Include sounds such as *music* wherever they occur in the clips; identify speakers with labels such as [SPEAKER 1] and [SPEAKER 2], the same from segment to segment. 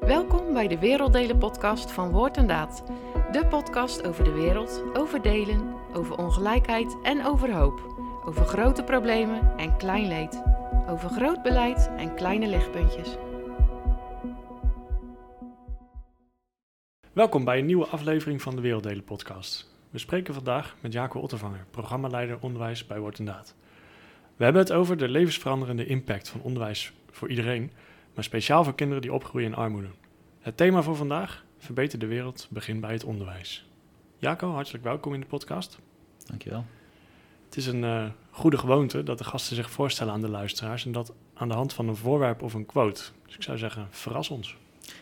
[SPEAKER 1] Welkom bij de Werelddelen podcast van Woord en Daad. De podcast over de wereld, over delen, over ongelijkheid en over hoop. Over grote problemen en klein leed. Over groot beleid en kleine lichtpuntjes.
[SPEAKER 2] Welkom bij een nieuwe aflevering van de Werelddelen podcast. We spreken vandaag met Jaco Ottervanger, programmaleider onderwijs bij Woord en Daad. We hebben het over de levensveranderende impact van onderwijs voor iedereen, maar speciaal voor kinderen die opgroeien in armoede. Het thema voor vandaag, Verbeter de wereld, begin bij het onderwijs. Jaco, hartelijk welkom in de podcast.
[SPEAKER 3] Dankjewel.
[SPEAKER 2] Het is een eh, goede gewoonte dat de gasten zich voorstellen aan de luisteraars en dat aan de hand van een voorwerp of een quote. Dus ik zou zeggen, verras ons.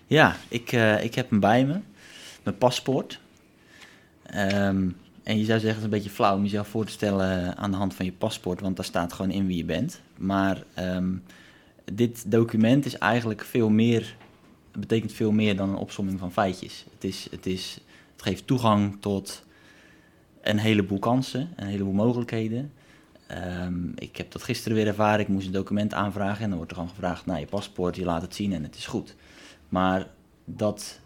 [SPEAKER 3] Ja, ik, eh, ik heb hem bij me. Mijn paspoort. Ehm, en je zou zeggen, het is een beetje flauw om jezelf voor te stellen aan de hand van je paspoort, want daar staat gewoon in wie je bent. Maar ehm, dit document is eigenlijk veel meer, betekent veel meer dan een opsomming van feitjes. Het, is, het, is, het geeft toegang tot een heleboel kansen, een heleboel mogelijkheden. Ehm, ik heb dat gisteren weer ervaren. Ik moest een document aanvragen en dan wordt er gewoon gevraagd naar je paspoort, je laat het zien en het is goed. Maar dat,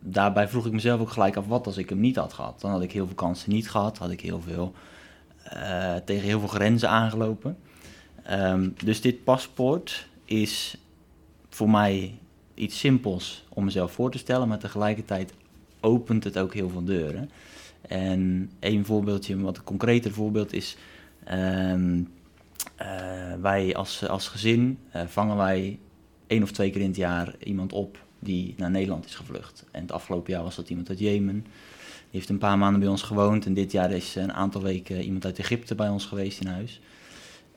[SPEAKER 3] daarbij vroeg ik mezelf ook gelijk af, wat als ik hem niet had gehad? Dan had ik heel veel kansen niet gehad, had ik heel veel, uh, tegen heel veel grenzen aangelopen. Um, dus dit paspoort is voor mij iets simpels om mezelf voor te stellen, maar tegelijkertijd opent het ook heel veel deuren. En een voorbeeldje, een wat concreter voorbeeld is, um, uh, wij als, als gezin uh, vangen wij één of twee keer in het jaar iemand op die naar Nederland is gevlucht. En het afgelopen jaar was dat iemand uit Jemen. Die heeft een paar maanden bij ons gewoond en dit jaar is een aantal weken iemand uit Egypte bij ons geweest in huis.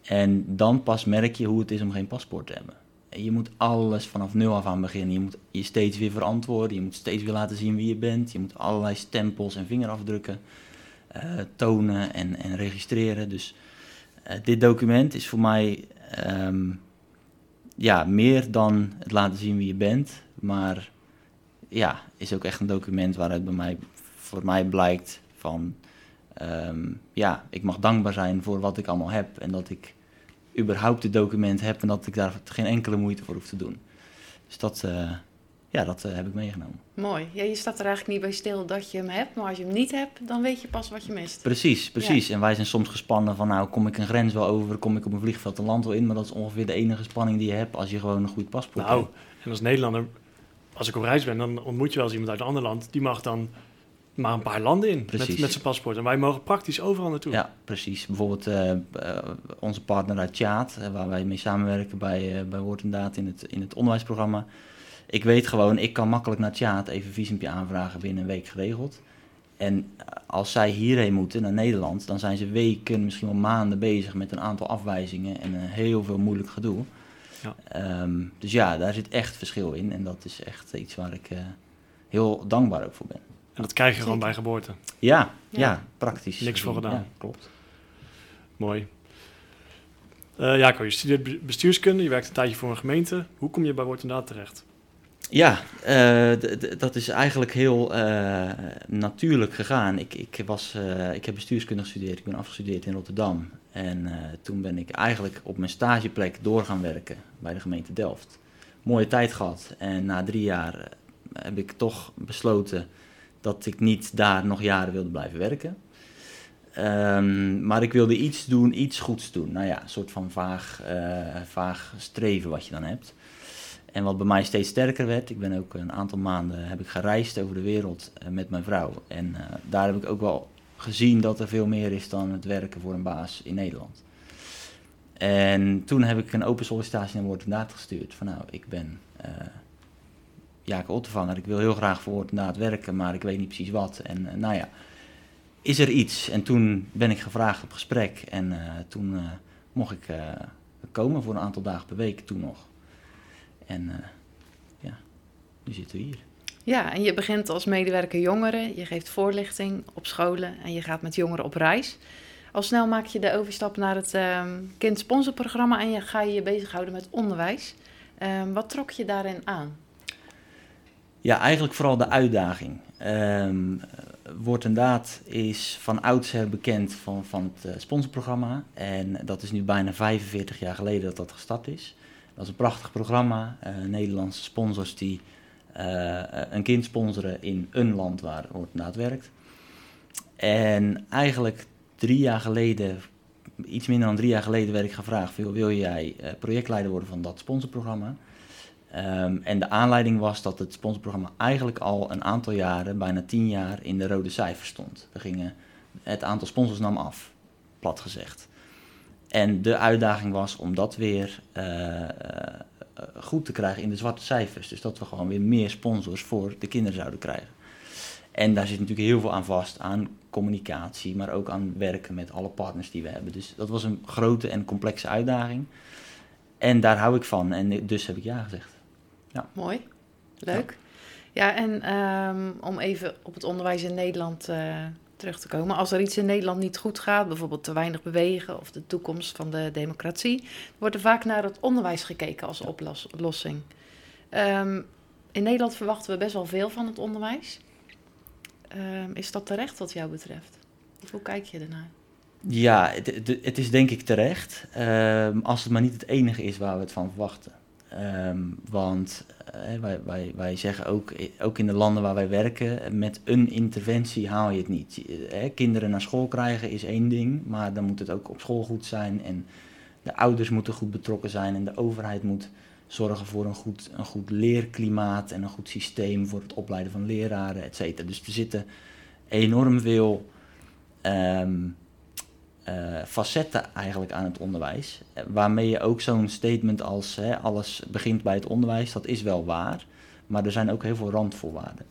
[SPEAKER 3] En dan pas merk je hoe het is om geen paspoort te hebben. Je moet alles vanaf nul af aan beginnen. Je moet je steeds weer verantwoorden. Je moet steeds weer laten zien wie je bent. Je moet allerlei stempels en vingerafdrukken uh, tonen en, en, registreren. Dus uh, dit document is voor mij um, ja, meer dan het laten zien wie je bent. Maar ja, is ook echt een document waaruit bij mij, voor mij blijkt van... Um, ja, ik mag dankbaar zijn voor wat ik allemaal heb en dat ik überhaupt dit document heb en dat ik daar geen enkele moeite voor hoef te doen. Dus dat, uh, ja, dat uh, heb ik meegenomen.
[SPEAKER 1] Mooi. Ja, je staat er eigenlijk niet bij stil dat je hem hebt, maar als je hem niet hebt, dan weet je pas wat je mist.
[SPEAKER 3] Precies, precies. Ja. En wij zijn soms gespannen van, nou, kom ik een grens wel over, kom ik op een vliegveld een land wel in, maar dat is ongeveer de enige spanning die je hebt als je gewoon een goed paspoort
[SPEAKER 2] nou,
[SPEAKER 3] hebt.
[SPEAKER 2] Nou, en als Nederlander, als ik op reis ben, dan ontmoet je wel eens iemand uit een ander land, die mag dan maar een paar landen in met, met zijn paspoort. En wij mogen praktisch overal naartoe.
[SPEAKER 3] Ja, precies. Bijvoorbeeld uh, uh, onze partner uit Tjaat, uh, waar wij mee samenwerken bij, bij Woord en Daad in het, in het onderwijsprogramma. Ik weet gewoon, ik kan makkelijk naar Tjaat even een visumpje aanvragen binnen een week geregeld. En als zij hierheen moeten, naar Nederland, dan zijn ze weken, misschien wel maanden bezig met een aantal afwijzingen en heel veel moeilijk gedoe. Ja. Um, dus ja, daar zit echt verschil in. En dat is echt iets waar ik heel dankbaar ook voor ben.
[SPEAKER 2] En dat krijg je gewoon bij geboorte.
[SPEAKER 3] Ja, ja, ja praktisch.
[SPEAKER 2] Niks voor gedaan.
[SPEAKER 3] Ja, klopt.
[SPEAKER 2] Mooi. Uh, Jaco, je studeert bestuurskunde, je werkt een tijdje voor een gemeente. Hoe kom je bij Woord en Daad terecht?
[SPEAKER 3] Ja, uh, dat is eigenlijk heel uh, natuurlijk gegaan. Ik, ik, was, ik heb bestuurskunde gestudeerd, ik ben afgestudeerd in Rotterdam. En toen ben ik eigenlijk op mijn stageplek door gaan werken bij de gemeente Delft. Mooie tijd gehad en na drie jaar heb ik toch besloten dat ik niet daar nog jaren wilde blijven werken. Um, maar ik wilde iets doen, iets goeds doen. Nou ja, een soort van vaag, uh, vaag streven wat je dan hebt. En wat bij mij steeds sterker werd, ik ben ook een aantal maanden heb ik gereisd over de wereld uh, met mijn vrouw. En uh, daar heb ik ook wel gezien dat er veel meer is dan het werken voor een baas in Nederland. En toen heb ik een open sollicitatie naar Daad gestuurd. Van nou, ik ben Jacob Ottevanger, ik wil heel graag voor en Daad werken, maar ik weet niet precies wat. En uh, nou ja, is er iets? En toen ben ik gevraagd op gesprek en uh, toen uh, mocht ik komen voor een aantal dagen per week toen nog. En ja, nu zitten we hier.
[SPEAKER 1] Ja, en je begint als medewerker jongeren, je geeft voorlichting op scholen en je gaat met jongeren op reis. Al snel maak je de overstap naar het um, kind sponsorprogramma en je ga je je bezighouden met onderwijs. Um, wat trok je daarin aan?
[SPEAKER 3] Ja, eigenlijk vooral de uitdaging. Um, Woord en Daad is van oudsher bekend van, van het uh, sponsorprogramma. En dat is nu bijna 45 jaar geleden dat dat gestart is. Dat is een prachtig programma. Uh, Nederlandse sponsors die een kind sponsoren in een land waar Ortenaat werkt. En eigenlijk drie jaar geleden, iets minder dan drie jaar geleden, werd ik gevraagd: wil, wil jij projectleider worden van dat sponsorprogramma? Um, en de aanleiding was dat het sponsorprogramma eigenlijk al een aantal jaren, bijna tien jaar, in de rode cijfers stond. We gingen, het aantal sponsors nam af, plat gezegd. En de uitdaging was om dat weer uh, goed te krijgen in de zwarte cijfers. Dus dat we gewoon weer meer sponsors voor de kinderen zouden krijgen. En daar zit natuurlijk heel veel aan vast, aan communicatie, maar ook aan werken met alle partners die we hebben. Dus dat was een grote en complexe uitdaging. En daar hou ik van en dus heb ik ja gezegd.
[SPEAKER 1] Ja. Mooi, leuk. Ja, en ehm, om even op het onderwijs in Nederland uh, terug te komen. Als er iets in Nederland niet goed gaat, bijvoorbeeld te weinig bewegen of de toekomst van de democratie, wordt er vaak naar het onderwijs gekeken als oplossing. Um, in Nederland verwachten we best wel veel van het onderwijs. Um, is dat terecht wat jou betreft? Of hoe kijk je ernaar?
[SPEAKER 3] Ja, het, het is denk ik terecht. als het maar niet het enige is waar we het van verwachten. Um, want uh, wij, wij, wij zeggen ook, ook in de landen waar wij werken, met een interventie haal je het niet. Uh, kinderen naar school krijgen is één ding, maar dan moet het ook op school goed zijn. En de ouders moeten goed betrokken zijn en de overheid moet zorgen voor een goed, een goed leerklimaat en een goed systeem voor het opleiden van leraren, et cetera. Dus er zitten enorm veel um, uh, facetten eigenlijk aan het onderwijs. Eh, waarmee je ook zo'n statement als hè, alles begint bij het onderwijs, dat is wel waar. Maar er zijn ook heel veel randvoorwaarden.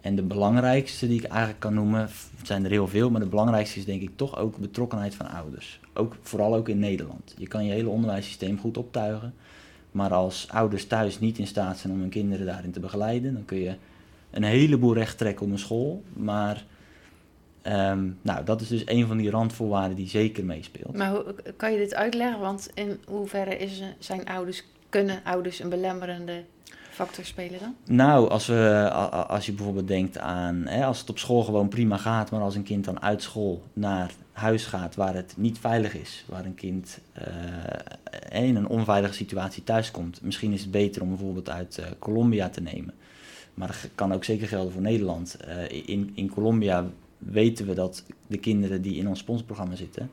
[SPEAKER 3] En de belangrijkste die ik eigenlijk kan noemen, zijn er heel veel, maar de belangrijkste is denk ik toch ook betrokkenheid van ouders. Ook, vooral ook in Nederland. Je kan je hele onderwijssysteem goed optuigen, maar als ouders thuis niet in staat zijn om hun kinderen daarin te begeleiden, dan kun je een heleboel recht trekken op een school, maar Um, nou, dat is dus een van die randvoorwaarden die zeker meespeelt.
[SPEAKER 1] Maar hoe, kan je dit uitleggen? Want in hoeverre is, zijn ouders, kunnen ouders een belemmerende factor spelen dan?
[SPEAKER 3] Nou, als, we, als je bijvoorbeeld denkt aan, hè, als het op school gewoon prima gaat, maar als een kind dan uit school naar huis gaat waar het niet veilig is, waar een kind uh, in een onveilige situatie thuiskomt, misschien is het beter om bijvoorbeeld uit uh, Colombia te nemen. Maar dat kan ook zeker gelden voor Nederland. Uh, in, in Colombia weten we dat de kinderen die in ons sponsorprogramma zitten,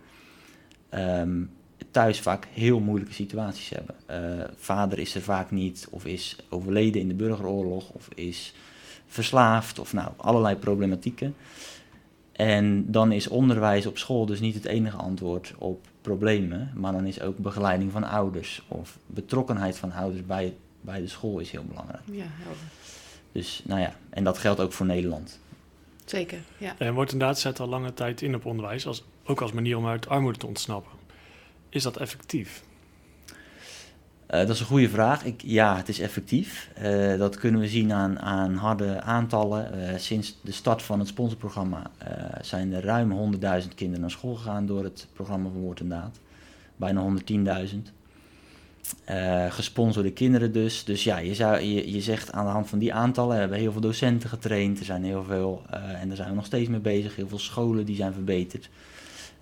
[SPEAKER 3] ehm, thuis vaak heel moeilijke situaties hebben. Uh, vader is er vaak niet, of is overleden in de burgeroorlog, of is verslaafd, of nou, allerlei problematieken. En dan is onderwijs op school dus niet het enige antwoord op problemen, maar dan is ook begeleiding van ouders of betrokkenheid van ouders bij, bij de school is heel belangrijk. Ja, helder. Dus nou ja, en dat geldt ook voor Nederland.
[SPEAKER 1] Zeker, ja.
[SPEAKER 2] En wordt inderdaad zet al lange tijd in op onderwijs, als, ook als manier om uit armoede te ontsnappen. Is dat effectief?
[SPEAKER 3] Uh, dat is een goede vraag. Ik, ja, het is effectief. Uh, dat kunnen we zien aan, aan harde aantallen. Uh, sinds de start van het sponsorprogramma zijn er ruim 100.000 kinderen naar school gegaan door het programma van Woord en Daad. Bijna 110.000. Uh, gesponsorde kinderen dus. Dus ja, je, zou, je, je zegt aan de hand van die aantallen, we hebben heel veel docenten getraind, er zijn heel veel, uh, en daar zijn we nog steeds mee bezig, heel veel scholen die zijn verbeterd.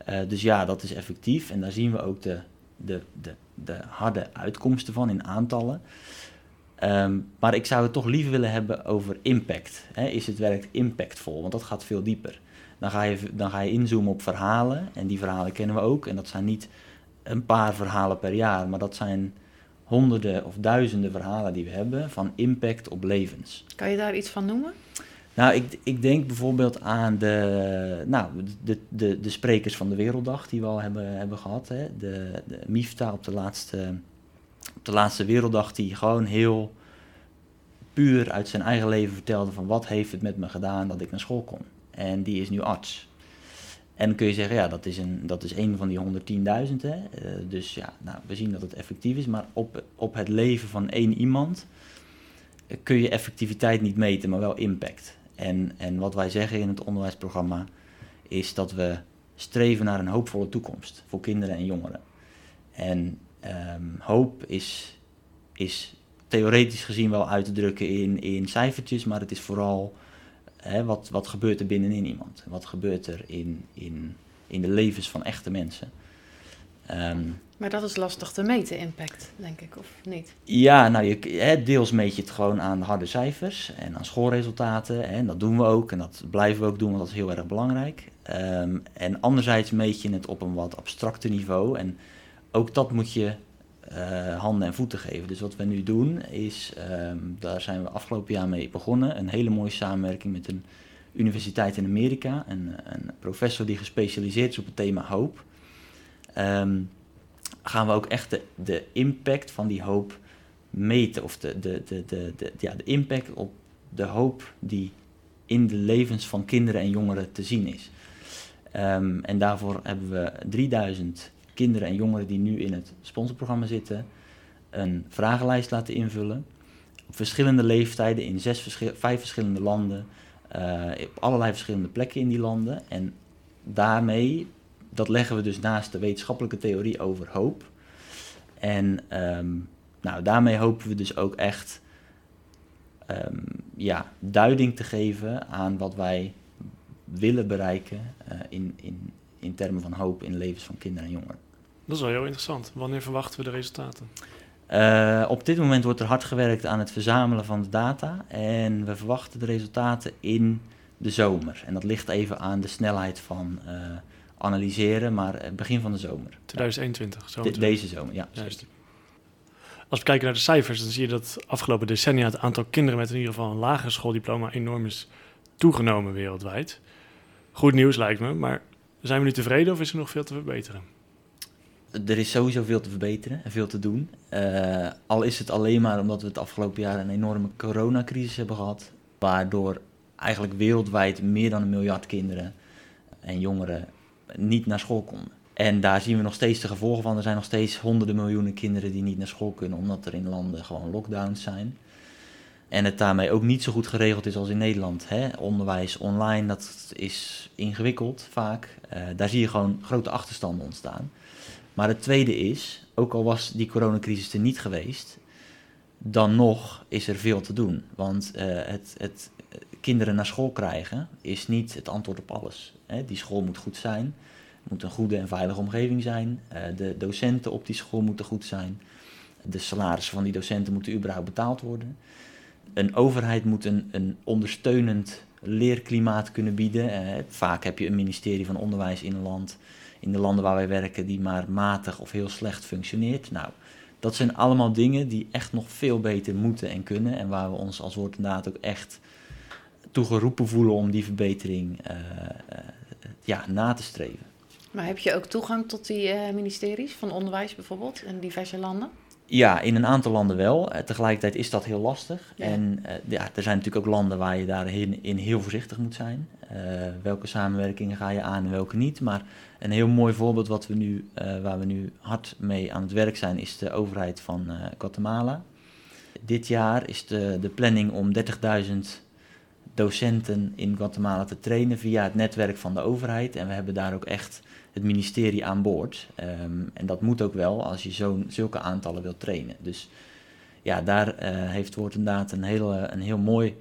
[SPEAKER 3] Uh, dus ja, dat is effectief en daar zien we ook de, de, de, de harde uitkomsten van in aantallen. Um, maar ik zou het toch liever willen hebben over impact. Hè? Is het werk impactvol? Want dat gaat veel dieper. Dan ga, je, dan ga je inzoomen op verhalen en die verhalen kennen we ook. En dat zijn niet een paar verhalen per jaar, maar dat zijn honderden of duizenden verhalen die we hebben van impact op levens.
[SPEAKER 1] Kan je daar iets van noemen?
[SPEAKER 3] Nou, ik, ik denk bijvoorbeeld aan de, nou, de, de, de sprekers van de Werelddag die we al hebben, hebben gehad. Hè. De, de Mifta op de, laatste, op de laatste Werelddag, die gewoon heel puur uit zijn eigen leven vertelde van wat heeft het met me gedaan dat ik naar school kon. En die is nu arts. En dan kun je zeggen, ja, dat is een, dat is een van die 110.000. Uh, dus ja, nou, we zien dat het effectief is. Maar op, op het leven van één iemand eh, kun je effectiviteit niet meten, maar wel impact. En, en wat wij zeggen in het onderwijsprogramma is dat we streven naar een hoopvolle toekomst voor kinderen en jongeren. En um, hoop is, is theoretisch gezien wel uit te drukken in, in cijfertjes, maar het is vooral Hè, wat, wat gebeurt er binnenin iemand? Wat gebeurt er in, in, in de levens van echte mensen?
[SPEAKER 1] Um, Maar dat is lastig te meten, impact, denk ik, of niet?
[SPEAKER 3] Ja, nou, je, hè, deels meet je het gewoon aan harde cijfers en aan schoolresultaten. Hè, en dat doen we ook en dat blijven we ook doen, want dat is heel erg belangrijk. Ehm, en anderzijds meet je het op een wat abstracter niveau. En ook dat moet je uh, handen en voeten geven. Dus wat we nu doen is, ehm, daar zijn we afgelopen jaar mee begonnen, een hele mooie samenwerking met een universiteit in Amerika, een, een professor die gespecialiseerd is op het thema hoop. Ehm, gaan we ook echt de, de impact van die hoop meten, of de, de, de, de, ja, de impact op de hoop die in de levens van kinderen en jongeren te zien is. Um, en daarvoor hebben we 3000 kinderen en jongeren die nu in het sponsorprogramma zitten, een vragenlijst laten invullen. Op verschillende leeftijden, in zes vijf verschillende landen, uh, op allerlei verschillende plekken in die landen. En daarmee, dat leggen we dus naast de wetenschappelijke theorie over hoop. En um, nou, daarmee hopen we dus ook echt um, ja, duiding te geven aan wat wij willen bereiken uh, in, in, in termen van hoop in levens van kinderen en jongeren.
[SPEAKER 2] Dat is wel heel interessant. Wanneer verwachten we de resultaten?
[SPEAKER 3] Uh, op dit moment wordt er hard gewerkt aan het verzamelen van de data. En we verwachten de resultaten in de zomer. En dat ligt even aan de snelheid van uh, analyseren, maar begin van de zomer.
[SPEAKER 2] 2021,
[SPEAKER 3] zo. De, deze zomer, ja.
[SPEAKER 2] Juist. Als we kijken naar de cijfers, dan zie je dat afgelopen decennia het aantal kinderen met in ieder geval een lagere schooldiploma enorm is toegenomen wereldwijd. Goed nieuws lijkt me, maar zijn we nu tevreden of is er nog veel te verbeteren?
[SPEAKER 3] Er is sowieso veel te verbeteren en veel te doen. Uh, al is het alleen maar omdat we het afgelopen jaar een enorme coronacrisis hebben gehad. Waardoor eigenlijk wereldwijd meer dan een miljard kinderen en jongeren niet naar school konden. En daar zien we nog steeds de gevolgen van. Er zijn nog steeds honderden miljoenen kinderen die niet naar school kunnen, omdat er in landen gewoon lockdowns zijn. En het daarmee ook niet zo goed geregeld is als in Nederland. Hè? Onderwijs online, dat is ingewikkeld vaak. Uh, daar zie je gewoon grote achterstanden ontstaan. Maar het tweede is, ook al was die coronacrisis er niet geweest, dan nog is er veel te doen. Want uh, het, het, kinderen naar school krijgen is niet het antwoord op alles. Hè? Die school moet goed zijn, moet een goede en veilige omgeving zijn. Uh, de docenten op die school moeten goed zijn. De salarissen van die docenten moeten überhaupt betaald worden. Een overheid moet een, een ondersteunend leerklimaat kunnen bieden. Vaak heb je een ministerie van Onderwijs in een land in de landen waar wij werken die maar matig of heel slecht functioneert. Nou, dat zijn allemaal dingen die echt nog veel beter moeten en kunnen en waar we ons als woord ook echt toe geroepen voelen om die verbetering uh, uh, ja, na te streven.
[SPEAKER 1] Maar heb je ook toegang tot die uh, ministeries van onderwijs bijvoorbeeld in diverse landen?
[SPEAKER 3] Ja, in een aantal landen wel. tegelijkertijd is dat heel lastig. Ja. En ja, er zijn natuurlijk ook landen waar je daarin in heel voorzichtig moet zijn. welke samenwerkingen ga je aan en welke niet. Maar een heel mooi voorbeeld wat we nu, uh, waar we nu hard mee aan het werk zijn, is de overheid van uh, Guatemala. Dit jaar is de, de planning om 30.000 docenten in Guatemala te trainen via het netwerk van de overheid. En we hebben daar ook echt het ministerie aan boord. Um, en dat moet ook wel als je zo'n zulke aantallen wilt trainen. Dus ja, daar uh, heeft Woord inderdaad een heel, een heel mooi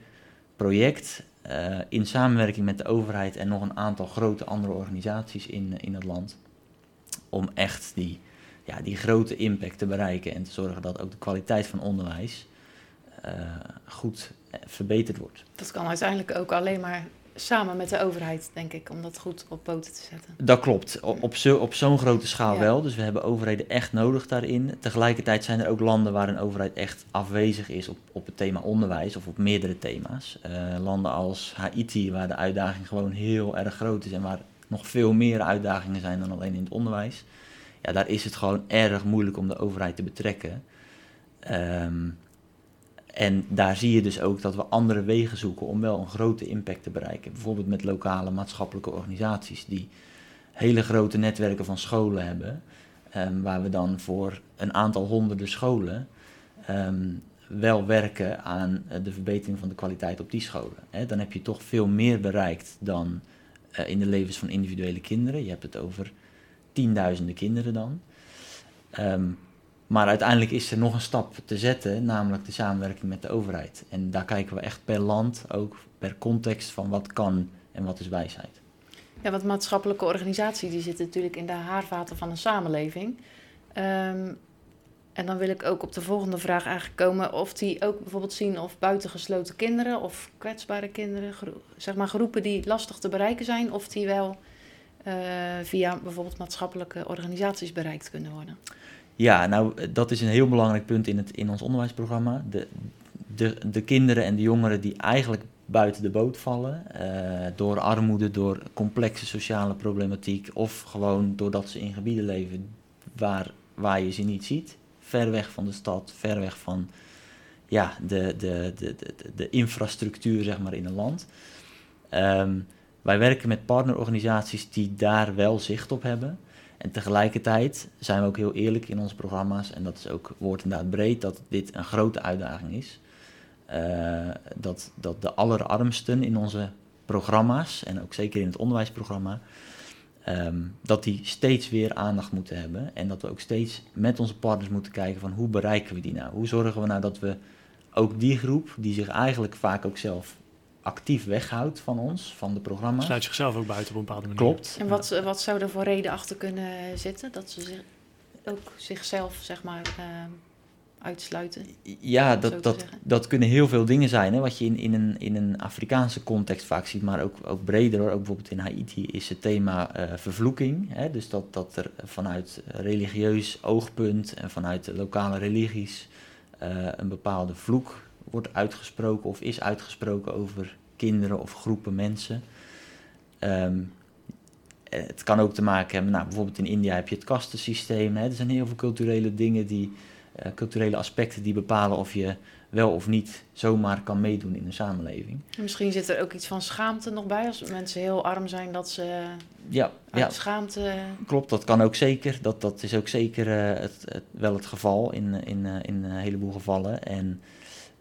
[SPEAKER 3] project uh, in samenwerking met de overheid en nog een aantal grote andere organisaties in, in het land. Om echt die, ja, die grote impact te bereiken en te zorgen dat ook de kwaliteit van onderwijs goed verbeterd wordt.
[SPEAKER 1] Dat kan uiteindelijk ook alleen maar samen met de overheid, denk ik, om dat goed op poten te zetten.
[SPEAKER 3] Dat klopt. Op, op, zo, op zo'n grote schaal ja. wel. Dus we hebben overheden echt nodig daarin. Tegelijkertijd zijn er ook landen waar een overheid echt afwezig is op, op het thema onderwijs of op meerdere thema's. Uh, landen als Haiti, waar de uitdaging gewoon heel erg groot is en waar nog veel meer uitdagingen zijn dan alleen in het onderwijs. Ja, daar is het gewoon erg moeilijk om de overheid te betrekken. Um, en daar zie je dus ook dat we andere wegen zoeken om wel een grote impact te bereiken. Bijvoorbeeld met lokale maatschappelijke organisaties die hele grote netwerken van scholen hebben. Um, waar we dan voor een aantal honderden scholen um, wel werken aan de verbetering van de kwaliteit op die scholen. Dan heb je toch veel meer bereikt dan uh, in de levens van individuele kinderen. Je hebt het over tienduizenden kinderen dan. Um, maar uiteindelijk is er nog een stap te zetten, namelijk de samenwerking met de overheid. En daar kijken we echt per land, ook per context van wat kan en wat is wijsheid.
[SPEAKER 1] Ja, want maatschappelijke organisaties die zitten natuurlijk in de haarvaten van een samenleving. Ehm, en dan wil ik ook op de volgende vraag eigenlijk komen of die ook bijvoorbeeld zien of buitengesloten kinderen of kwetsbare kinderen, zeg maar groepen die lastig te bereiken zijn, of die wel eh, via bijvoorbeeld maatschappelijke organisaties bereikt kunnen worden.
[SPEAKER 3] Ja, nou, dat is een heel belangrijk punt in, het, in ons onderwijsprogramma. De, de, de kinderen en de jongeren die eigenlijk buiten de boot vallen, eh, door armoede, door complexe sociale problematiek, of gewoon doordat ze in gebieden leven waar, waar je ze niet ziet, ver weg van de stad, ver weg van ja, de, de, de, de, de infrastructuur zeg maar, in een land. Ehm, wij werken met partnerorganisaties die daar wel zicht op hebben. En tegelijkertijd zijn we ook heel eerlijk in onze programma's, en dat is ook woord en breed, dat dit een grote uitdaging is. Eh, dat, dat de allerarmsten in onze programma's, en ook zeker in het onderwijsprogramma, ehm, dat die steeds weer aandacht moeten hebben. En dat we ook steeds met onze partners moeten kijken van hoe bereiken we die nou? Hoe zorgen we nou dat we ook die groep, die zich eigenlijk vaak ook zelf actief weghoudt van ons, van de programma's.
[SPEAKER 2] Sluit zichzelf ook buiten op een bepaalde manier.
[SPEAKER 3] Klopt.
[SPEAKER 1] En wat, wat zou er voor reden achter kunnen zitten? Dat ze zich, ook zichzelf, zeg maar, eh, uitsluiten.
[SPEAKER 3] Ja, dat, dat,
[SPEAKER 1] zeggen.
[SPEAKER 3] dat kunnen heel veel dingen zijn. Hè? Wat je in, in, een, in een Afrikaanse context vaak ziet, maar ook, ook breder. Hoor. Ook bijvoorbeeld in Haiti is het thema eh, vervloeking. Hè? Dus dat, dat er vanuit religieus oogpunt en vanuit de lokale religies eh, een bepaalde vloek wordt uitgesproken of is uitgesproken over kinderen of groepen mensen. Ehm, eh, het kan ook te maken hebben, nou, bijvoorbeeld in India heb je het kastensysteem. Hè? Er zijn heel veel culturele dingen die eh, culturele aspecten die bepalen of je wel of niet zomaar kan meedoen in een samenleving.
[SPEAKER 1] En misschien zit er ook iets van schaamte nog bij. Als mensen heel arm zijn, dat ze
[SPEAKER 3] Ja, ja
[SPEAKER 1] schaamte...
[SPEAKER 3] klopt. Dat kan ook zeker. Dat, dat is ook zeker eh, het, het, wel het geval in, in, in een heleboel gevallen. En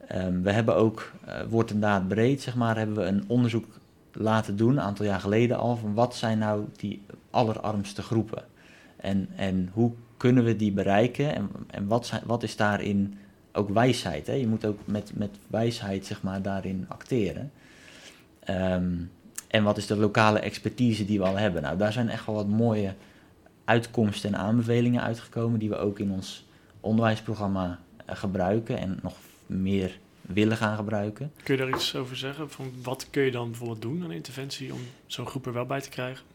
[SPEAKER 3] ehm, we hebben ook, eh woord en daad breed, zeg maar, hebben we een onderzoek laten doen, een aantal jaar geleden al, van wat zijn nou die allerarmste groepen? En, en hoe kunnen we die bereiken? En, en wat, zijn, wat is daarin ook wijsheid? Hè? Je moet ook met, met wijsheid, zeg maar, daarin acteren. Ehm, en wat is de lokale expertise die we al hebben? Nou, daar zijn echt wel wat mooie uitkomsten en aanbevelingen uitgekomen die we ook in ons onderwijsprogramma eh, gebruiken en nog meer willen gaan gebruiken.
[SPEAKER 2] Kun je daar iets over zeggen? Van wat kun je dan bijvoorbeeld doen aan interventie om zo'n groep er wel bij te krijgen?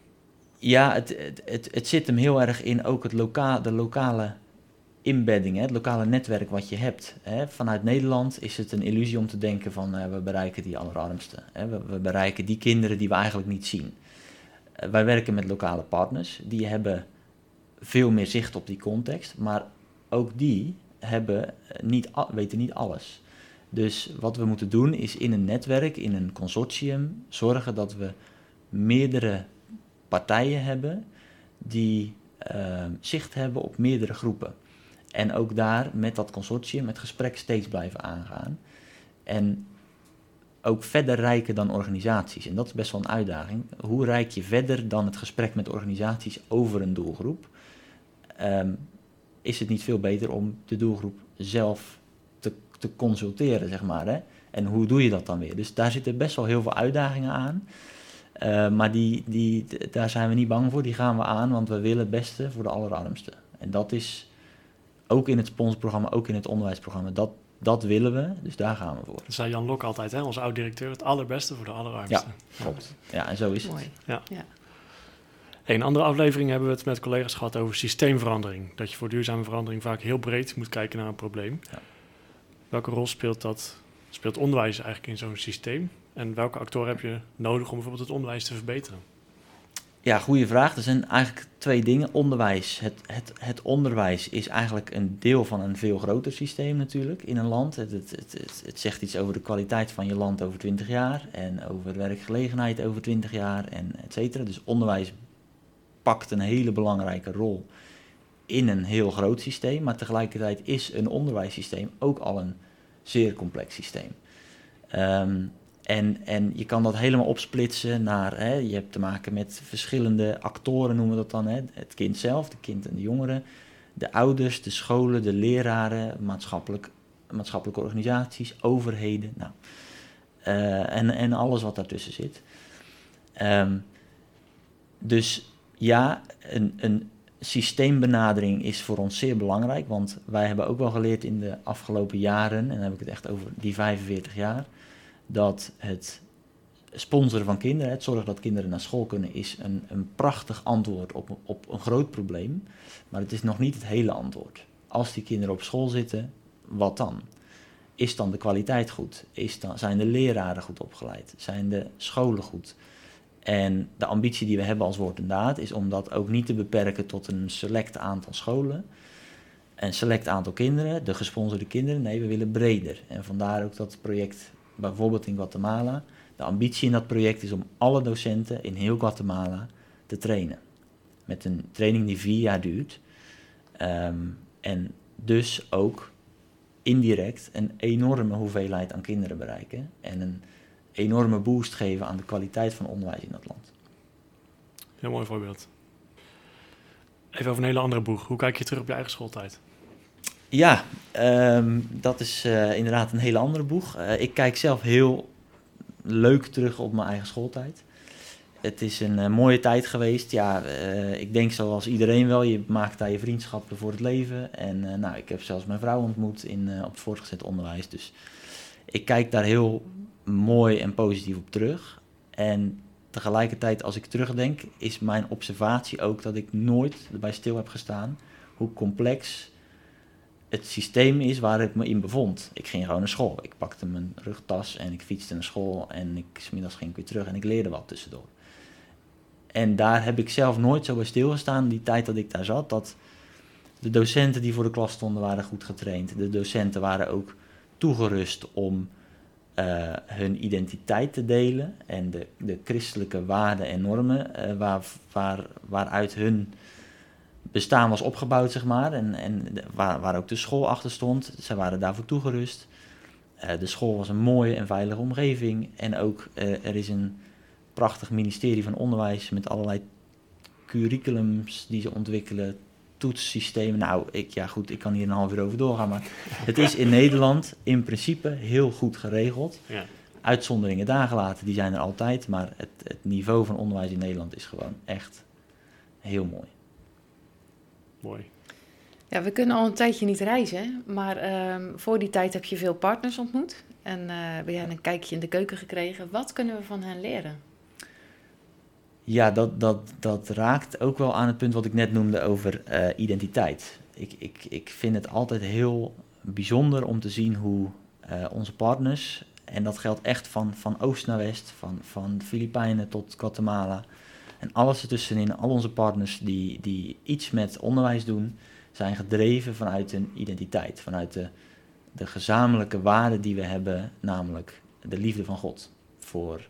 [SPEAKER 3] Ja, het, het, het, het zit hem heel erg in ook het loka de lokale inbedding, hè, het lokale netwerk wat je hebt. Hè. Vanuit Nederland is het een illusie om te denken van eh, we bereiken die allerarmsten. Hè. We, we bereiken die kinderen die we eigenlijk niet zien. Eh, wij werken met lokale partners, die hebben veel meer zicht op die context, maar ook die hebben eh, niet, weten niet alles. Dus wat we moeten doen is in een netwerk, in een consortium, zorgen dat we meerdere partijen hebben die eh, zicht hebben op meerdere groepen. En ook daar met dat consortium het gesprek steeds blijven aangaan. En ook verder rijken dan organisaties. En dat is best wel een uitdaging. Hoe rijk je verder dan het gesprek met organisaties over een doelgroep? Ehm, is het niet veel beter om de doelgroep zelf te, te consulteren, zeg maar. Hè? En hoe doe je dat dan weer? Dus daar zitten best wel heel veel uitdagingen aan. Uh, maar die, die, daar zijn we niet bang voor, die gaan we aan, want we willen het beste voor de allerarmsten. En dat is ook in het sponsorprogramma, ook in het onderwijsprogramma, dat, dat willen we, dus daar gaan we voor.
[SPEAKER 2] Dat zei Jan Lok altijd, hè, onze oud-directeur, het allerbeste voor de allerarmsten.
[SPEAKER 3] Klopt. Ja, en zo is het.
[SPEAKER 1] Mooi.
[SPEAKER 2] Hey, in een andere aflevering hebben we het met collega's gehad over systeemverandering. Dat je voor duurzame verandering vaak heel breed moet kijken naar een probleem.
[SPEAKER 3] Ja.
[SPEAKER 2] Welke rol speelt dat? Speelt onderwijs eigenlijk in zo'n systeem? En welke actoren heb je nodig om bijvoorbeeld het onderwijs te verbeteren?
[SPEAKER 3] Ja, goede vraag. Er zijn eigenlijk twee dingen. Onderwijs. Het, het, het onderwijs is eigenlijk een deel van een veel groter systeem natuurlijk in een land. Het, het, het, het, het zegt iets over de kwaliteit van je land over 20 jaar en over werkgelegenheid over 20 jaar en et cetera. Dus onderwijs pakt een hele belangrijke rol in een heel groot systeem, maar tegelijkertijd is een onderwijssysteem ook al een zeer complex systeem. Ehm, en, en je kan dat helemaal opsplitsen naar, hè, je hebt te maken met verschillende actoren, noemen we dat dan. Hè, het kind zelf, de kind en de jongeren, de ouders, de scholen, de leraren, maatschappelijk, maatschappelijke organisaties, overheden. Nou, eh, en, en alles wat daartussen zit. Ehm, dus ja, een, een, systeembenadering is voor ons zeer belangrijk, want wij hebben ook wel geleerd in de afgelopen jaren, en dan heb ik het echt over die 45 jaar, dat het sponsoren van kinderen, het zorgen dat kinderen naar school kunnen, is een, een prachtig antwoord op, op een groot probleem. Maar het is nog niet het hele antwoord. Als die kinderen op school zitten, wat dan? Is dan de kwaliteit goed? Is dan, zijn de leraren goed opgeleid? Zijn de scholen goed? En de ambitie die we hebben als Woord en Daad is om dat ook niet te beperken tot een select aantal scholen. Een select aantal kinderen, de gesponsorde kinderen. Nee, we willen breder. En vandaar ook dat project bijvoorbeeld in Guatemala. De ambitie in dat project is om alle docenten in heel Guatemala te trainen. Met een training die vier jaar duurt. Ehm, en dus ook indirect een enorme hoeveelheid aan kinderen bereiken. En een enorme boost geven aan de kwaliteit van onderwijs in dat land.
[SPEAKER 2] Heel mooi voorbeeld. Even over een hele andere boeg. Hoe kijk je terug op je eigen schooltijd?
[SPEAKER 3] Ja, ehm, dat is uh, inderdaad een hele andere boeg. Uh, ik kijk zelf heel leuk terug op mijn eigen schooltijd. Het is een uh, mooie tijd geweest. Ja, ik denk zoals iedereen wel. Je maakt daar je vriendschappen voor het leven. En nou, ik heb zelfs mijn vrouw ontmoet in, op het voortgezet onderwijs. Dus ik kijk daar heel mooi en positief op terug. En tegelijkertijd, als ik terugdenk, is mijn observatie ook dat ik nooit erbij stil heb gestaan hoe complex het systeem is waar ik me in bevond. Ik ging gewoon naar school. Ik pakte mijn rugtas en ik fietste naar school en ik smiddags ging ik weer terug en ik leerde wat tussendoor. En daar heb ik zelf nooit zo bij stilgestaan, die tijd dat ik daar zat, dat de docenten die voor de klas stonden waren goed getraind. De docenten waren ook toegerust om uh, hun identiteit te delen en de, de christelijke waarden en normen uh, waar, waar, waaruit hun bestaan was opgebouwd, zeg maar, en, en waar, waar ook de school achter stond. Zij waren daarvoor toegerust. Uh, de school was een mooie en veilige omgeving en ook er is een prachtig ministerie van onderwijs met allerlei curriculums die ze ontwikkelen, toetssystemen. Nou, ik, ja goed, ik kan hier een half uur over doorgaan, maar het is in Nederland in principe heel goed geregeld. Ja. Uitzonderingen daar gelaten, die zijn er altijd, maar het, het niveau van onderwijs in Nederland is gewoon echt heel mooi.
[SPEAKER 2] Mooi.
[SPEAKER 1] Ja, we kunnen al een tijdje niet reizen, maar um, voor die tijd heb je veel partners ontmoet en uh, ben jij een kijkje in de keuken gekregen. Wat kunnen we van hen leren?
[SPEAKER 3] Ja, dat, dat, dat raakt ook wel aan het punt wat ik net noemde over uh, identiteit. Ik, ik, ik vind het altijd heel bijzonder om te zien hoe uh, onze partners, en dat geldt echt van, van oost naar west, van, van de Filipijnen tot Guatemala, en alles ertussenin, al onze partners die, die iets met onderwijs doen, zijn gedreven vanuit een identiteit, vanuit de, de gezamenlijke waarden die we hebben, namelijk de liefde van God voor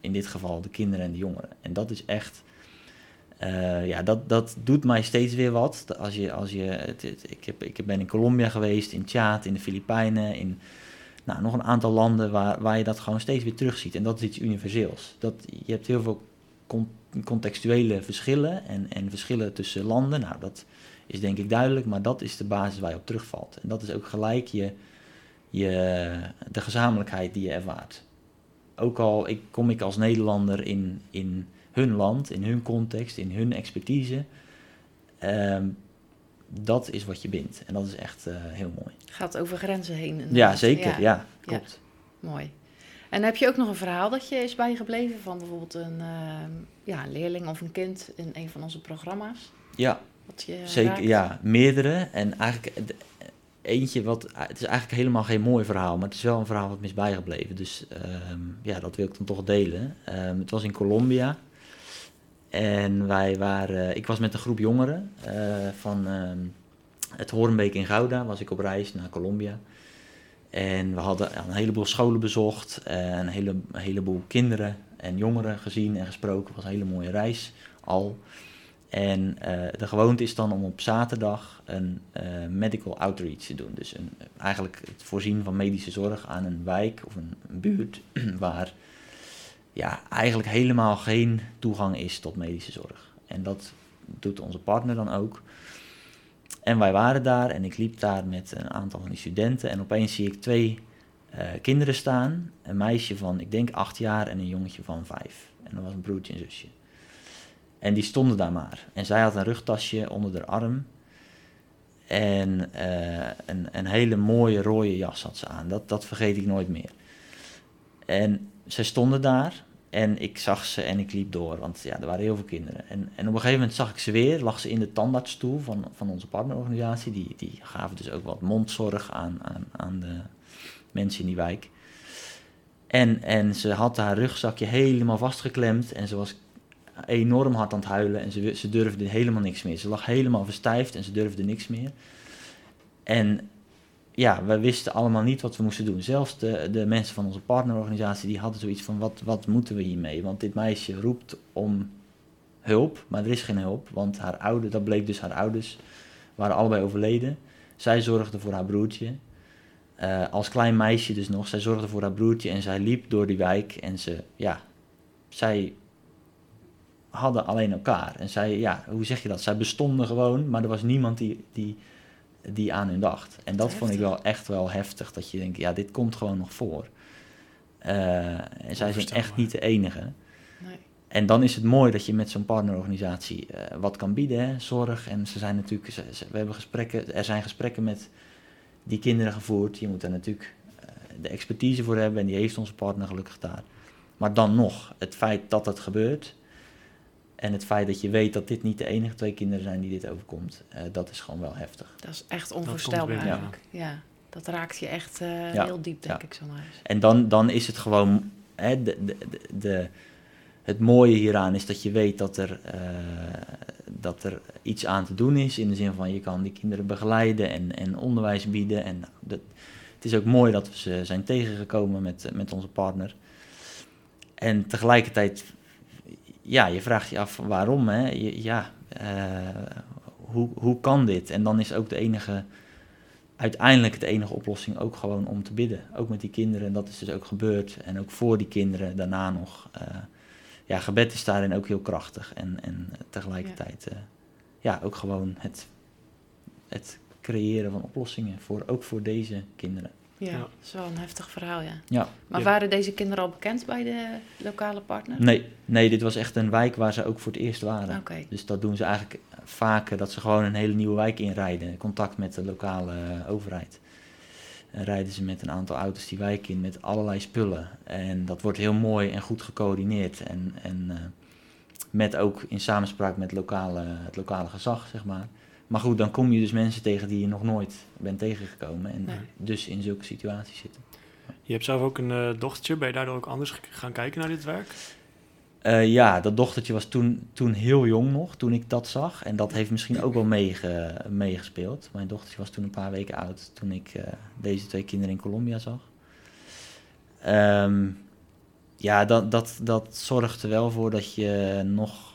[SPEAKER 3] in dit geval de kinderen en de jongeren. En dat is echt, uh, ja, dat, dat doet mij steeds weer wat. Als je, als je, het, ik, heb, ik ben in Colombia geweest, in Tjaat, in de Filipijnen, in nou, nog een aantal landen waar, waar je dat gewoon steeds weer terugziet. En dat is iets universeels. Dat, je hebt heel veel contextuele verschillen en, en verschillen tussen landen. Nou, dat is denk ik duidelijk, maar dat is de basis waar je op terugvalt. En dat is ook gelijk je, je, de gezamenlijkheid die je ervaart ook al ik, kom ik als Nederlander in, in hun land, in hun context, in hun expertise. Ehm, dat is wat je bindt. En dat is echt uh, heel mooi.
[SPEAKER 1] Gaat over grenzen heen.
[SPEAKER 3] Ja, zeker. Ja, klopt.
[SPEAKER 1] Mooi. En heb je ook nog een verhaal dat je is bijgebleven van bijvoorbeeld een, uh, ja, een leerling of een kind in een van onze programma's?
[SPEAKER 3] Ja, zeker. Ja, meerdere. En eigenlijk eentje wat, ah, het is eigenlijk helemaal geen mooi verhaal, maar het is wel een verhaal wat me is bijgebleven. Dus ehm, ja, dat wil ik dan toch delen. Um, het was in Colombia. En wij waren, ik was met een groep jongeren uh, van um, het Hoornbeek in Gouda, was ik op reis naar Colombia. En we hadden een heleboel scholen bezocht, een, hele, een heleboel kinderen en jongeren gezien en gesproken. Het was een hele mooie reis al. En uh, de gewoonte is dan om op zaterdag een uh, medical outreach te doen. Dus een, eigenlijk het voorzien van medische zorg aan een wijk of een, buurt *clears throat* waar ja, eigenlijk helemaal geen toegang is tot medische zorg. En dat doet onze partner dan ook. En wij waren daar en ik liep daar met een aantal van die studenten en opeens zie ik twee uh, kinderen staan. Een meisje van, ik denk, acht jaar en een jongetje van vijf. En dat was een broertje en zusje. En die stonden daar maar. En zij had een rugtasje onder haar arm. En eh, een, een hele mooie rode jas had ze aan. Dat, dat vergeet ik nooit meer. En zij stonden daar. En ik zag ze en ik liep door. Want ja, er waren heel veel kinderen. En, en op een gegeven moment zag ik ze weer. Lag ze in de tandartsstoel van, van onze partnerorganisatie. Die, die gaven dus ook wat mondzorg aan, aan, aan de mensen in die wijk. En, en ze had haar rugzakje helemaal vastgeklemd. En ze was enorm hard aan het huilen en ze, ze durfde helemaal niks meer. Ze lag helemaal verstijfd en ze durfde niks meer. En ja, we wisten allemaal niet wat we moesten doen. Zelfs de, de mensen van onze partnerorganisatie, die hadden zoiets van, wat, wat moeten we hiermee? Want dit meisje roept om hulp, maar er is geen hulp. Want haar ouders, dat bleek dus haar ouders, waren allebei overleden. Zij zorgde voor haar broertje. Uh, als klein meisje dus nog. Zij zorgde voor haar broertje en zij liep door die wijk. En ze, ja, zij hadden alleen elkaar. En zij, ja, hoe zeg je dat? Zij bestonden gewoon, maar er was niemand die, die, die aan hun dacht. En dat vond ik wel echt wel heftig, dat je denkt, ja, dit komt gewoon nog voor. Uh, en zij zijn echt niet de enige. Nee. En dan is het mooi dat je met zo'n partnerorganisatie uh, wat kan bieden, hè? zorg. En ze zijn natuurlijk, ze, we hebben gesprekken, er zijn gesprekken met die kinderen gevoerd. Je moet daar natuurlijk uh, de expertise voor hebben en die heeft onze partner gelukkig daar. Maar dan nog, het feit dat het gebeurt, en het feit dat je weet dat dit niet de enige twee kinderen zijn die dit overkomt, uh, dat is gewoon wel heftig.
[SPEAKER 1] Dat is echt onvoorstelbaar eigenlijk. Ja. dat raakt je echt uh, ja. heel diep, denk ik zo maar eens.
[SPEAKER 3] En dan, dan is het gewoon, hè, de, de, de, het mooie hieraan is dat je weet dat er, uh, dat er iets aan te doen is. In de zin van je kan die kinderen begeleiden en, en onderwijs bieden. En dat, het is ook mooi dat we ze zijn tegengekomen met, met onze partner. En tegelijkertijd ja, je vraagt je af waarom. Hè? ja, uh, hoe, hoe kan dit? En dan is ook de enige, uiteindelijk de enige oplossing ook gewoon om te bidden. Ook met die kinderen. En dat is dus ook gebeurd. En ook voor die kinderen daarna nog. Uh, ja, gebed is daarin ook heel krachtig. En, en tegelijkertijd, ja. Uh, ja, ook gewoon het, het creëren van oplossingen. Voor, ook voor deze kinderen.
[SPEAKER 1] Ja, dat is wel een heftig verhaal, ja.
[SPEAKER 3] ja.
[SPEAKER 1] Maar waren deze kinderen al bekend bij de lokale partner?
[SPEAKER 3] Nee, nee, dit was echt een wijk waar ze ook voor het eerst waren.
[SPEAKER 1] Okay.
[SPEAKER 3] Dus dat doen ze eigenlijk vaker, dat ze gewoon een hele nieuwe wijk inrijden. Contact met de lokale overheid. En rijden ze met een aantal auto's die wijk in met allerlei spullen. En dat wordt heel mooi en goed gecoördineerd. En, en uh, met ook in samenspraak met lokale, het lokale gezag, zeg maar. Maar goed, dan kom je dus mensen tegen die je nog nooit bent tegengekomen en nee. dus in zulke situaties zitten.
[SPEAKER 2] Je hebt zelf ook een uh, dochtertje, ben je daardoor ook anders gaan kijken naar dit werk?
[SPEAKER 3] Uh, ja, dat dochtertje was toen, toen heel jong nog, toen ik dat zag. En dat heeft misschien ook wel meege, meegespeeld. Mijn dochtertje was toen een paar weken oud toen ik uh, deze twee kinderen in Colombia zag. Um, ja, dat, dat, dat zorgt er wel voor dat je nog,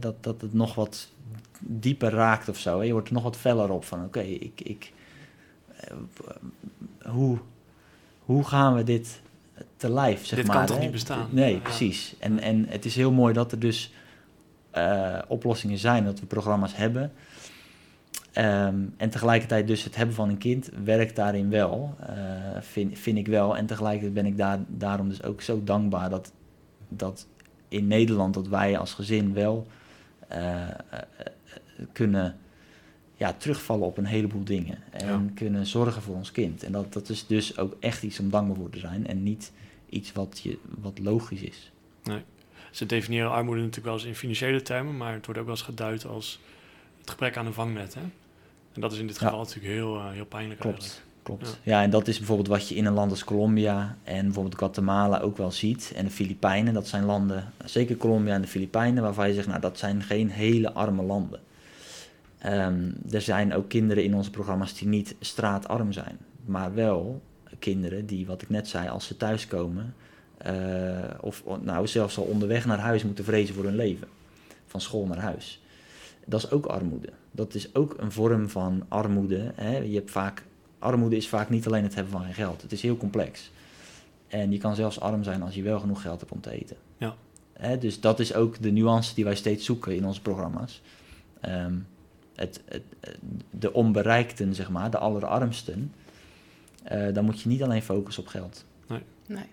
[SPEAKER 3] dat, dat het nog wat dieper raakt of zo. Hè? Je wordt er nog wat feller op van, oké, okay, ik, ik, uh, hoe, hoe gaan we dit te lijf, zeg
[SPEAKER 2] dit
[SPEAKER 3] maar.
[SPEAKER 2] Dit kan
[SPEAKER 3] hè?
[SPEAKER 2] toch niet bestaan?
[SPEAKER 3] Nee, ja. precies. En, en het is heel mooi dat er dus uh, oplossingen zijn, dat we programma's hebben. Um, en tegelijkertijd dus het hebben van een kind werkt daarin wel, uh, vind, vind ik wel. En tegelijkertijd ben ik daar, daarom dus ook zo dankbaar dat, dat in Nederland, dat wij als gezin wel kunnen ja, terugvallen op een heleboel dingen. En ja. kunnen zorgen voor ons kind. En dat, dat is dus ook echt iets om dankbaar voor te zijn. En niet iets wat, je, wat logisch is.
[SPEAKER 2] Nee. Ze definiëren armoede natuurlijk wel eens in financiële termen, maar het wordt ook wel eens geduid als het gebrek aan een vangnet. Hè? En dat is in dit geval ja. natuurlijk heel, uh, heel pijnlijk
[SPEAKER 3] Klopt.
[SPEAKER 2] eigenlijk.
[SPEAKER 3] Klopt. Ja. en dat is bijvoorbeeld wat je in een land als Colombia en bijvoorbeeld Guatemala ook wel ziet. En de Filipijnen, dat zijn landen, zeker Colombia en de Filipijnen, waarvan je zegt, nou dat zijn geen hele arme landen. Um, er zijn ook kinderen in onze programma's die niet straatarm zijn, maar wel kinderen die, wat ik net zei, als ze thuiskomen, uh, of nou zelfs al onderweg naar huis moeten vrezen voor hun leven, van school naar huis. Dat is ook armoede. Dat is ook een vorm van armoede. Hè. Je hebt vaak, armoede is vaak niet alleen het hebben van geen geld. Het is heel complex. En je kan zelfs arm zijn als je wel genoeg geld hebt om te eten.
[SPEAKER 2] Ja.
[SPEAKER 3] Hè, dus dat is ook de nuance die wij steeds zoeken in onze programma's. Um, het, het, de onbereikten, zeg maar, de allerarmsten, uh, dan moet je niet alleen focussen op geld.
[SPEAKER 2] Nee.
[SPEAKER 1] nee.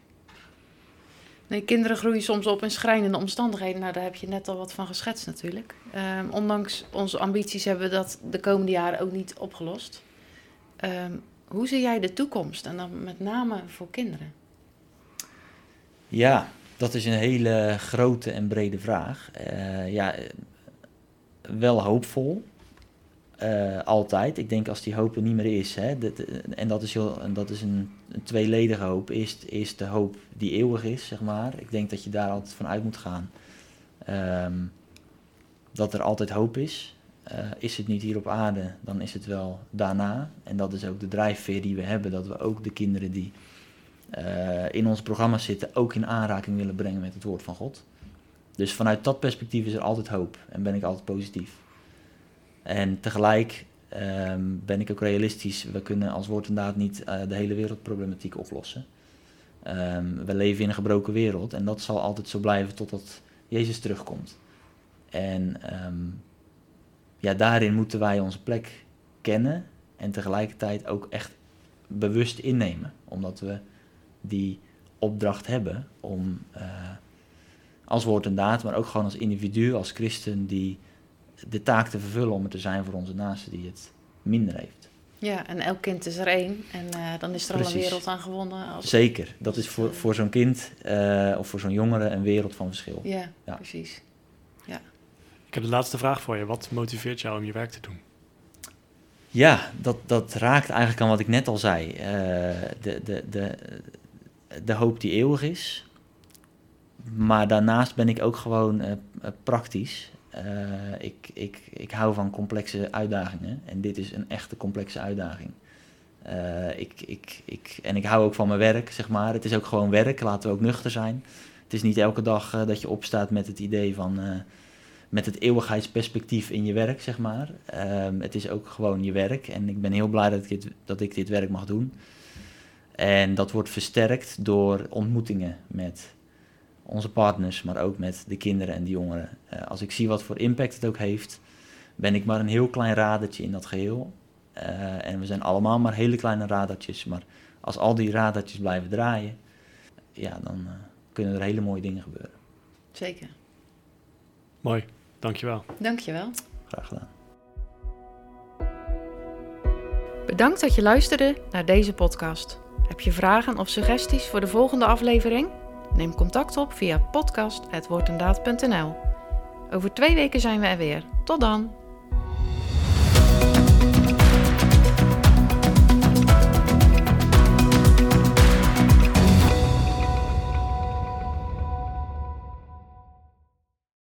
[SPEAKER 1] Nee, kinderen groeien soms op in schrijnende omstandigheden. Nou, daar heb je net al wat van geschetst natuurlijk. Ehm, ondanks onze ambities hebben we dat de komende jaren ook niet opgelost. Ehm, hoe zie jij de toekomst en dan met name voor kinderen?
[SPEAKER 3] Ja, dat is een hele grote en brede vraag. Eh, ja, wel hoopvol. Eh, altijd. Ik denk als die hoop er niet meer is, hè, en dat is, dat is een, een tweeledige hoop, is, is de hoop die eeuwig is, zeg maar. Ik denk dat je daar altijd van uit moet gaan. Ehm, dat er altijd hoop is. Uh, is het niet hier op aarde, dan is het wel daarna. En dat is ook de drijfveer die we hebben, dat we ook de kinderen die uh, in ons programma zitten, ook in aanraking willen brengen met het woord van God. Dus vanuit dat perspectief is er altijd hoop en ben ik altijd positief. En tegelijk ehm, ben ik ook realistisch. We kunnen als woord inderdaad niet uh, de hele wereldproblematiek oplossen. Um, we leven in een gebroken wereld en dat zal altijd zo blijven totdat Jezus terugkomt. En um, ja, daarin moeten wij onze plek kennen en tegelijkertijd ook echt bewust innemen. Omdat we die opdracht hebben om uh, als woord en daad, maar ook gewoon als individu, als christen, die de taak te vervullen om er te zijn voor onze naaste die het minder heeft.
[SPEAKER 1] Ja, en elk kind is er één en uh, dan is er Precies. al een wereld aan gewonnen.
[SPEAKER 3] Als... Zeker, dat is voor, voor zo'n kind uh, of voor zo'n jongere een wereld van verschil.
[SPEAKER 1] Ja, ja, precies.
[SPEAKER 2] Ik heb de laatste vraag voor je. Wat motiveert jou om je werk te doen?
[SPEAKER 3] Ja, dat, dat raakt eigenlijk aan wat ik net al zei. Uh, de, de, de, de hoop die eeuwig is. Maar daarnaast ben ik ook gewoon uh, praktisch. Uh, ik, ik, ik hou van complexe uitdagingen. En dit is een echte complexe uitdaging. Ik, ik, ik, en ik hou ook van mijn werk, zeg maar. Het is ook gewoon werk, laten we ook nuchter zijn. Het is niet elke dag dat je opstaat met het idee van... met het eeuwigheidsperspectief in je werk, zeg maar. Ehm, het is ook gewoon je werk. En ik ben heel blij dat ik dit, dat ik dit werk mag doen. En dat wordt versterkt door ontmoetingen met onze partners, maar ook met de kinderen en de jongeren. Uh, als ik zie wat voor impact het ook heeft, ben ik maar een heel klein radertje in dat geheel. Uh, en we zijn allemaal maar hele kleine radertjes, maar als al die radertjes blijven draaien, ja, dan uh, kunnen er hele mooie dingen gebeuren.
[SPEAKER 1] Zeker.
[SPEAKER 2] Mooi, dankjewel.
[SPEAKER 1] Dankjewel.
[SPEAKER 3] Graag gedaan.
[SPEAKER 1] Bedankt dat je luisterde naar deze podcast. Heb je vragen of suggesties voor de volgende aflevering? Neem contact op via podcast.woordendaad.nl. Over twee weken zijn we er weer. Tot dan!